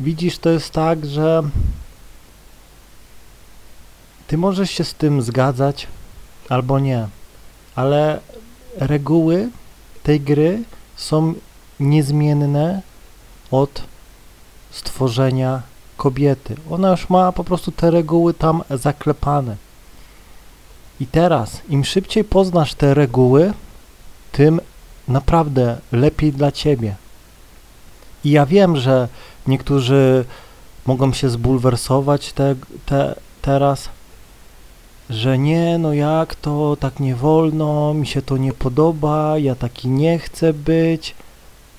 widzisz, to jest tak, że ty możesz się z tym zgadzać albo nie, ale reguły tej gry są niezmienne od stworzenia kobiety. Ona już ma po prostu te reguły tam zaklepane. I teraz, im szybciej poznasz te reguły, tym naprawdę lepiej dla ciebie. I ja wiem, że niektórzy mogą się zbulwersować te, te, teraz, że nie, no jak to, tak nie wolno, mi się to nie podoba, ja taki nie chcę być,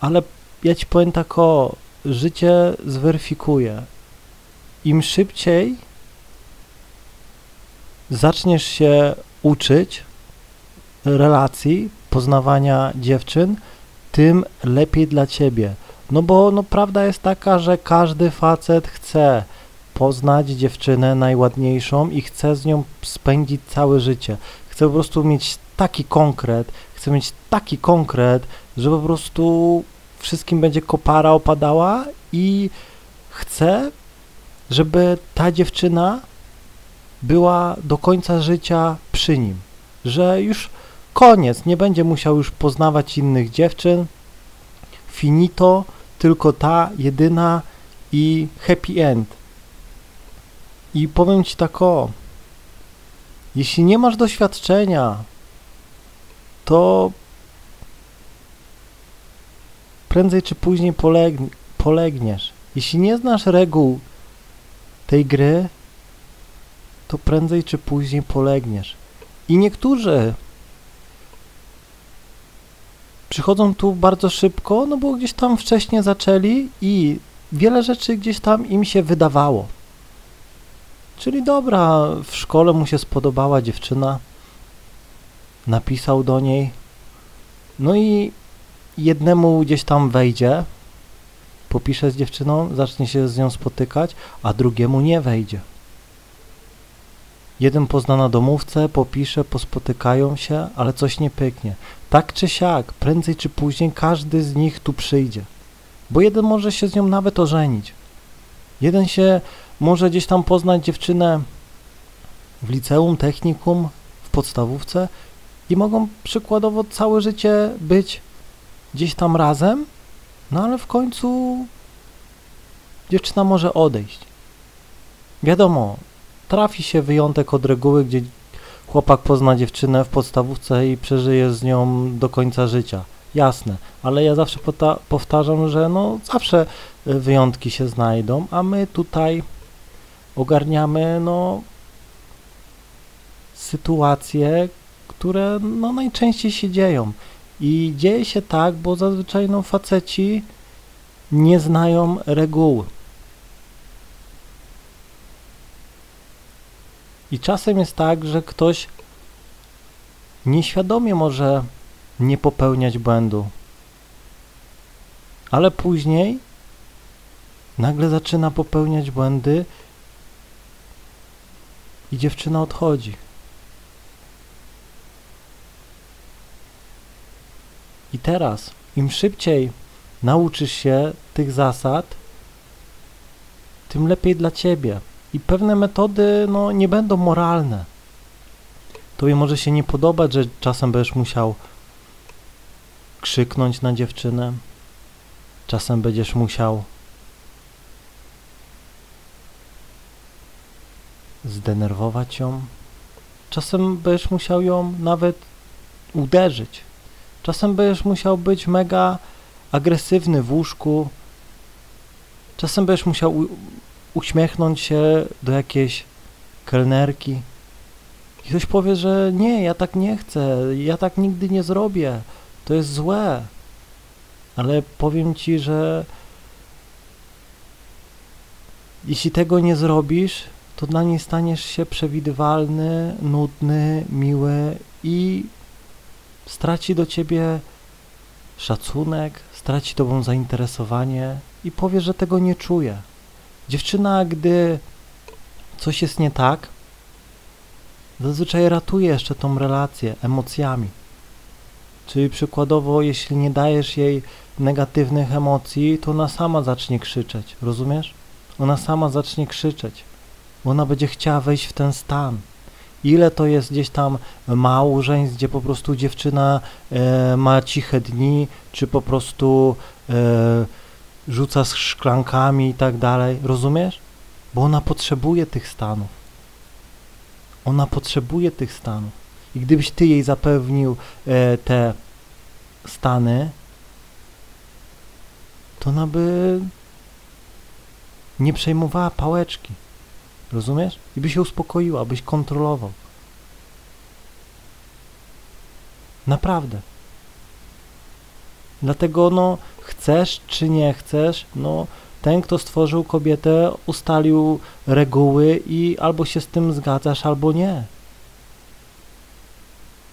ale ja ci powiem tak o, życie zweryfikuje. Im szybciej zaczniesz się uczyć relacji, poznawania dziewczyn, tym lepiej dla ciebie. No bo no, prawda jest taka, że każdy facet chce poznać dziewczynę najładniejszą i chce z nią spędzić całe życie. Chce po prostu mieć taki konkret, chce mieć taki konkret, że po prostu wszystkim będzie kopara opadała i chce, żeby ta dziewczyna była do końca życia przy nim, że już koniec, nie będzie musiał już poznawać innych dziewczyn, finito, tylko ta jedyna i happy end. I powiem Ci tak o, jeśli nie masz doświadczenia, to prędzej czy później polegn polegniesz. Jeśli nie znasz reguł tej gry, to prędzej czy później polegniesz. I niektórzy przychodzą tu bardzo szybko, no bo gdzieś tam wcześniej zaczęli i wiele rzeczy gdzieś tam im się wydawało. Czyli dobra, w szkole mu się spodobała dziewczyna, napisał do niej, no i jednemu gdzieś tam wejdzie, popisze z dziewczyną, zacznie się z nią spotykać, a drugiemu nie wejdzie. Jeden pozna na domówce, popisze, pospotykają się, ale coś nie pyknie. Tak czy siak, prędzej czy później każdy z nich tu przyjdzie. Bo jeden może się z nią nawet ożenić. Jeden się może gdzieś tam poznać dziewczynę w liceum, technikum, w podstawówce i mogą przykładowo całe życie być gdzieś tam razem, no ale w końcu dziewczyna może odejść. Wiadomo, trafi się wyjątek od reguły, gdzie chłopak pozna dziewczynę w podstawówce i przeżyje z nią do końca życia. Jasne, ale ja zawsze powtarzam, że no zawsze wyjątki się znajdą, a my tutaj ogarniamy no sytuacje, które no najczęściej się dzieją. I dzieje się tak, bo zazwyczaj no faceci nie znają reguły. I czasem jest tak, że ktoś nieświadomie może nie popełniać błędu, ale później nagle zaczyna popełniać błędy i dziewczyna odchodzi. I teraz, im szybciej nauczysz się tych zasad, tym lepiej dla ciebie. I pewne metody no, nie będą moralne. Tobie może się nie podobać, że czasem będziesz musiał krzyknąć na dziewczynę, czasem będziesz musiał zdenerwować ją, czasem będziesz musiał ją nawet uderzyć, czasem będziesz musiał być mega agresywny w łóżku, czasem będziesz musiał uśmiechnąć się do jakiejś kelnerki i ktoś powie, że nie, ja tak nie chcę, ja tak nigdy nie zrobię, to jest złe. Ale powiem ci, że jeśli tego nie zrobisz, to dla niej staniesz się przewidywalny, nudny, miły i straci do ciebie szacunek, straci tobą zainteresowanie i powie, że tego nie czuje. Dziewczyna, gdy coś jest nie tak, zazwyczaj ratuje jeszcze tą relację emocjami. Czyli przykładowo, jeśli nie dajesz jej negatywnych emocji, to ona sama zacznie krzyczeć, rozumiesz? Ona sama zacznie krzyczeć, ona będzie chciała wejść w ten stan. Ile to jest gdzieś tam małżeństw, gdzie po prostu dziewczyna e, ma ciche dni, czy po prostu e, rzuca z szklankami i tak dalej, rozumiesz? Bo ona potrzebuje tych stanów. Ona potrzebuje tych stanów. I gdybyś ty jej zapewnił e, te stany, to ona by nie przejmowała pałeczki. Rozumiesz? I by się uspokoiła, byś kontrolował. Naprawdę. Dlatego, no, chcesz czy nie chcesz, no, ten, kto stworzył kobietę, ustalił reguły i albo się z tym zgadzasz, albo nie.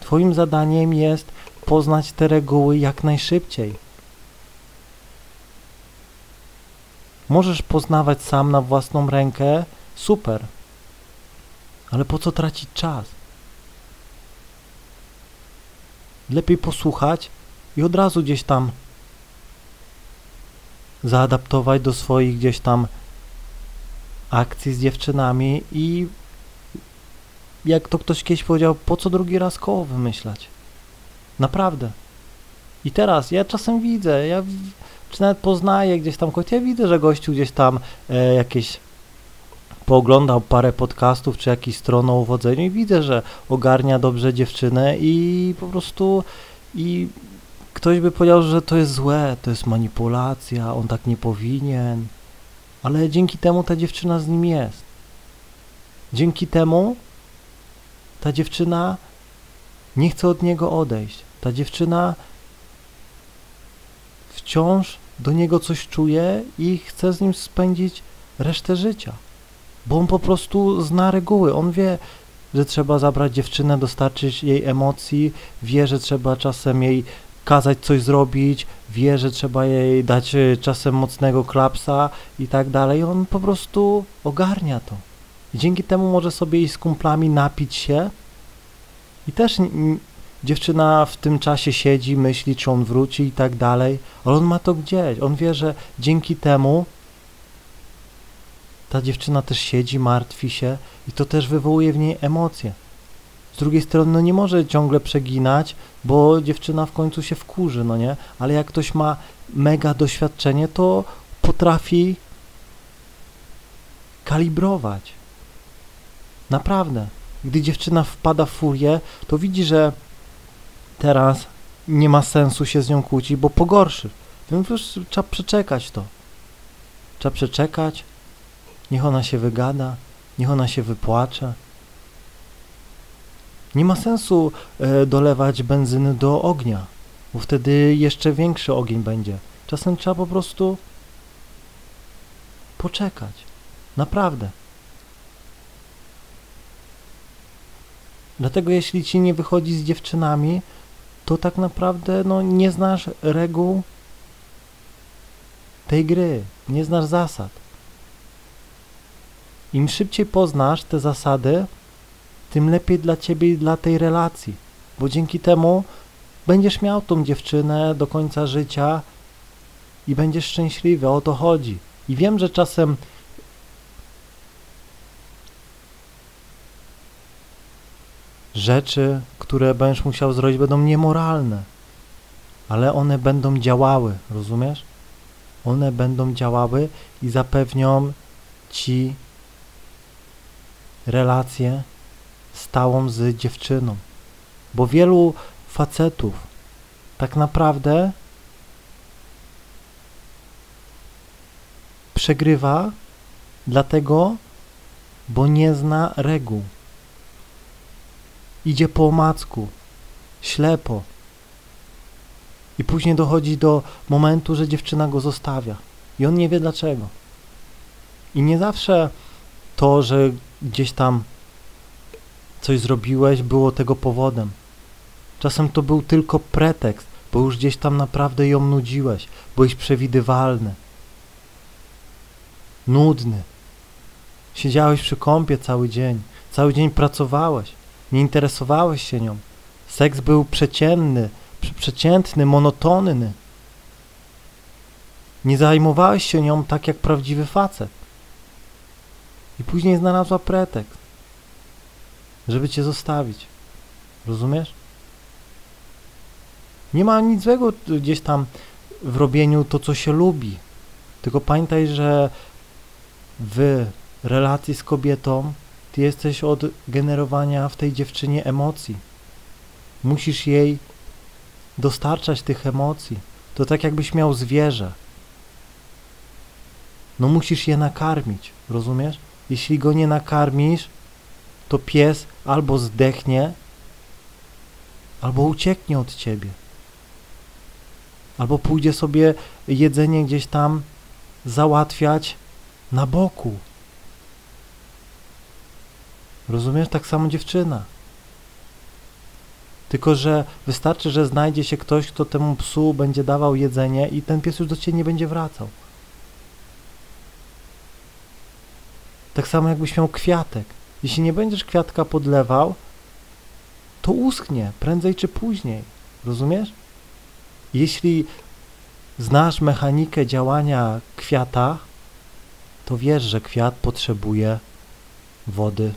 Twoim zadaniem jest poznać te reguły jak najszybciej. Możesz poznawać sam na własną rękę, super. Ale po co tracić czas? Lepiej posłuchać i od razu gdzieś tam zaadaptować do swoich gdzieś tam akcji z dziewczynami i jak to ktoś kiedyś powiedział, po co drugi raz koło wymyślać? Naprawdę. I teraz ja czasem widzę, ja czy nawet poznaję gdzieś tam kogoś, ja widzę, że gościu gdzieś tam e, jakieś pooglądał parę podcastów czy jakieś stron o uwodzeniu i widzę, że ogarnia dobrze dziewczynę i po prostu i ktoś by powiedział, że to jest złe, to jest manipulacja, on tak nie powinien, ale dzięki temu ta dziewczyna z nim jest. Dzięki temu ta dziewczyna nie chce od niego odejść. Ta dziewczyna wciąż do niego coś czuje i chce z nim spędzić resztę życia. Bo on po prostu zna reguły. On wie, że trzeba zabrać dziewczynę, dostarczyć jej emocji, wie, że trzeba czasem jej kazać coś zrobić, wie, że trzeba jej dać e, czasem mocnego klapsa i tak dalej. On po prostu ogarnia to. I dzięki temu może sobie iść z kumplami napić się i też dziewczyna w tym czasie siedzi, myśli, czy on wróci i tak dalej, ale on ma to gdzieś. On wie, że dzięki temu ta dziewczyna też siedzi, martwi się i to też wywołuje w niej emocje. Z drugiej strony, no nie może ciągle przeginać, bo dziewczyna w końcu się wkurzy, no nie? Ale jak ktoś ma mega doświadczenie, to potrafi kalibrować. Naprawdę. Gdy dziewczyna wpada w furię, to widzi, że teraz nie ma sensu się z nią kłócić, bo pogorszy. Więc już trzeba przeczekać to. Trzeba przeczekać, niech ona się wygada, niech ona się wypłacze. Nie ma sensu e, dolewać benzyny do ognia, bo wtedy jeszcze większy ogień będzie. Czasem trzeba po prostu poczekać. Naprawdę. Dlatego jeśli ci nie wychodzi z dziewczynami, to tak naprawdę no, nie znasz reguł tej gry, nie znasz zasad. Im szybciej poznasz te zasady, tym lepiej dla ciebie i dla tej relacji, bo dzięki temu będziesz miał tą dziewczynę do końca życia i będziesz szczęśliwy, o to chodzi. I wiem, że czasem rzeczy, które będziesz musiał zrobić, będą niemoralne, ale one będą działały, rozumiesz? One będą działały i zapewnią ci relację stałą z dziewczyną. Bo wielu facetów tak naprawdę przegrywa dlatego, bo nie zna reguł. Idzie po omacku, ślepo. I później dochodzi do momentu, że dziewczyna go zostawia. I on nie wie dlaczego. I nie zawsze to, że gdzieś tam coś zrobiłeś, było tego powodem. Czasem to był tylko pretekst, bo już gdzieś tam naprawdę ją nudziłeś, byłeś przewidywalny, nudny. Siedziałeś przy kąpie cały dzień, cały dzień pracowałeś, nie interesowałeś się nią. Seks był przeciętny, przeciętny, monotonny. Nie zajmowałeś się nią tak jak prawdziwy facet. I później znalazła pretekst, żeby cię zostawić. Rozumiesz? Nie ma nic złego gdzieś tam w robieniu to, co się lubi. Tylko pamiętaj, że w relacji z kobietą ty jesteś od generowania w tej dziewczynie emocji. Musisz jej dostarczać tych emocji. To tak jakbyś miał zwierzę. No musisz je nakarmić, rozumiesz? Jeśli go nie nakarmisz, to pies albo zdechnie, albo ucieknie od ciebie. Albo pójdzie sobie jedzenie gdzieś tam załatwiać na boku. Rozumiesz? Tak samo dziewczyna. Tylko, że wystarczy, że znajdzie się ktoś, kto temu psu będzie dawał jedzenie i ten pies już do ciebie nie będzie wracał. Tak samo jakbyś miał kwiatek. Jeśli nie będziesz kwiatka podlewał, to uschnie prędzej czy później. Rozumiesz? Jeśli znasz mechanikę działania kwiata, to wiesz, że kwiat potrzebuje wody.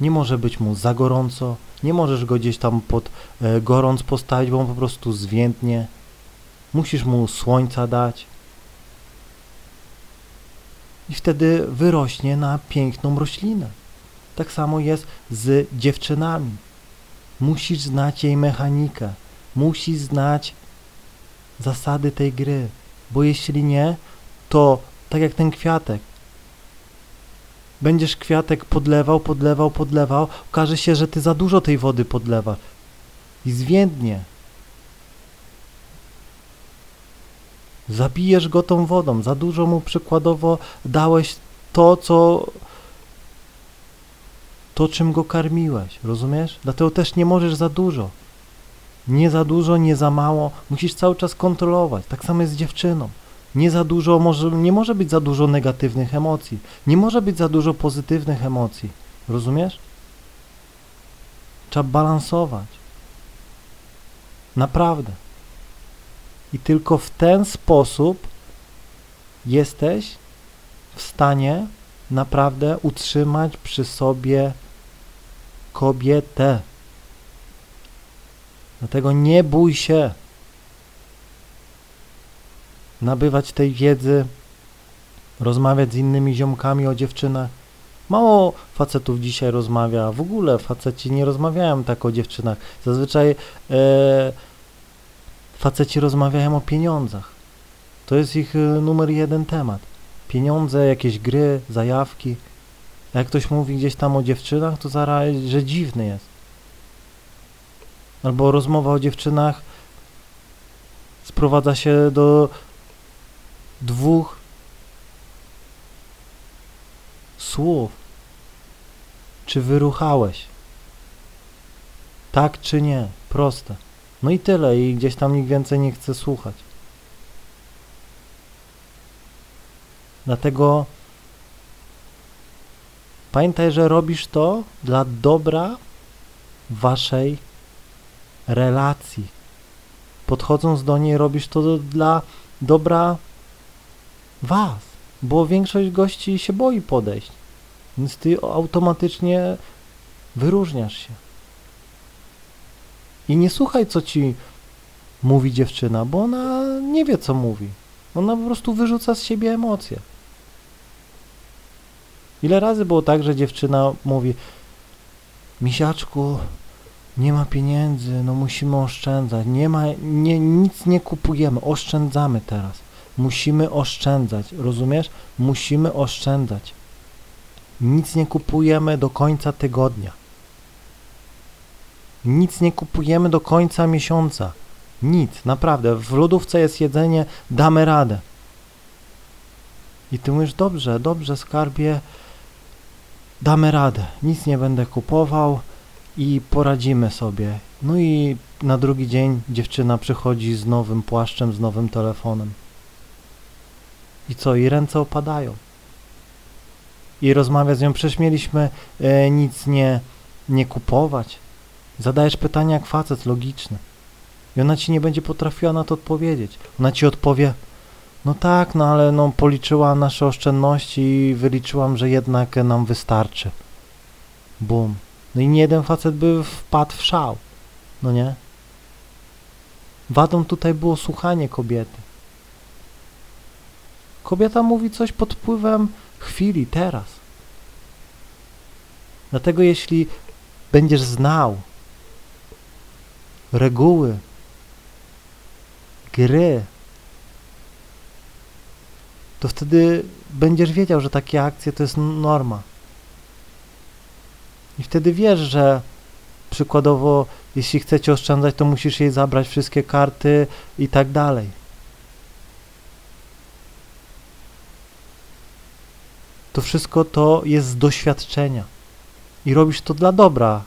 Nie może być mu za gorąco, nie możesz go gdzieś tam pod e, gorąc postawić, bo on po prostu zwiędnie. Musisz mu słońca dać. I wtedy wyrośnie na piękną roślinę. Tak samo jest z dziewczynami. Musisz znać jej mechanikę. Musisz znać zasady tej gry, bo jeśli nie, to tak jak ten kwiatek, będziesz kwiatek podlewał, podlewał, podlewał, okaże się, że ty za dużo tej wody podlewasz i zwiędnie. Zabijesz go tą wodą, za dużo mu przykładowo dałeś to, co to, czym go karmiłeś, rozumiesz? Dlatego też nie możesz za dużo. Nie za dużo, nie za mało. Musisz cały czas kontrolować. Tak samo jest z dziewczyną. Nie za dużo, może, nie może być za dużo negatywnych emocji. Nie może być za dużo pozytywnych emocji. Rozumiesz? Trzeba balansować. Naprawdę. I tylko w ten sposób jesteś w stanie naprawdę utrzymać przy sobie kobietę. Dlatego nie bój się nabywać tej wiedzy, rozmawiać z innymi ziomkami o dziewczynach. Mało facetów dzisiaj rozmawia, w ogóle faceci nie rozmawiają tak o dziewczynach. Zazwyczaj e, faceci rozmawiają o pieniądzach. To jest ich e, numer jeden temat. Pieniądze, jakieś gry, zajawki. A jak ktoś mówi gdzieś tam o dziewczynach, to zaraz, że dziwny jest. Albo rozmowa o dziewczynach sprowadza się do dwóch słów. Czy wyruchałeś? Tak czy nie? Proste. No i tyle, i gdzieś tam nikt więcej nie chce słuchać. Dlatego pamiętaj, że robisz to dla dobra waszej relacji. Podchodząc do niej, robisz to dla dobra was, bo większość gości się boi podejść, więc ty automatycznie wyróżniasz się. I nie słuchaj, co ci mówi dziewczyna, bo ona nie wie, co mówi. Ona po prostu wyrzuca z siebie emocje. Ile razy było tak, że dziewczyna mówi Misiaczku, nie ma pieniędzy, no musimy oszczędzać, nie ma, nie, nic nie kupujemy, oszczędzamy teraz. Musimy oszczędzać, rozumiesz? Musimy oszczędzać. Nic nie kupujemy do końca tygodnia. Nic nie kupujemy do końca miesiąca. Nic, naprawdę. W lodówce jest jedzenie, damy radę. I ty mówisz, dobrze, dobrze, skarbie, damy radę. Nic nie będę kupował i poradzimy sobie. No i na drugi dzień dziewczyna przychodzi z nowym płaszczem, z nowym telefonem. I co? I ręce opadają. I rozmawia z nią, przecież mieliśmy e, nic nie, nie kupować. Zadajesz pytania jak facet logiczny. I ona ci nie będzie potrafiła na to odpowiedzieć. Ona ci odpowie, No tak, no ale no policzyłam nasze oszczędności i wyliczyłam, że jednak nam wystarczy. Bum. No i nie jeden facet by wpadł w szał. No nie? Wadą tutaj było słuchanie kobiety. Kobieta mówi coś pod wpływem chwili, teraz. Dlatego jeśli będziesz znał reguły gry, to wtedy będziesz wiedział, że takie akcje to jest norma. I wtedy wiesz, że przykładowo, jeśli chcecie oszczędzać, to musisz jej zabrać wszystkie karty i tak dalej. To wszystko to jest z doświadczenia. I robisz to dla dobra.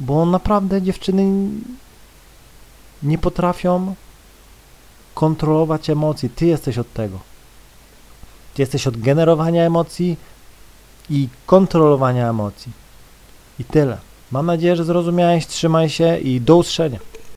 Bo naprawdę dziewczyny nie potrafią kontrolować emocji. Ty jesteś od tego. Ty jesteś od generowania emocji i kontrolowania emocji. I tyle. Mam nadzieję, że zrozumiałeś. Trzymaj się i do usłyszenia.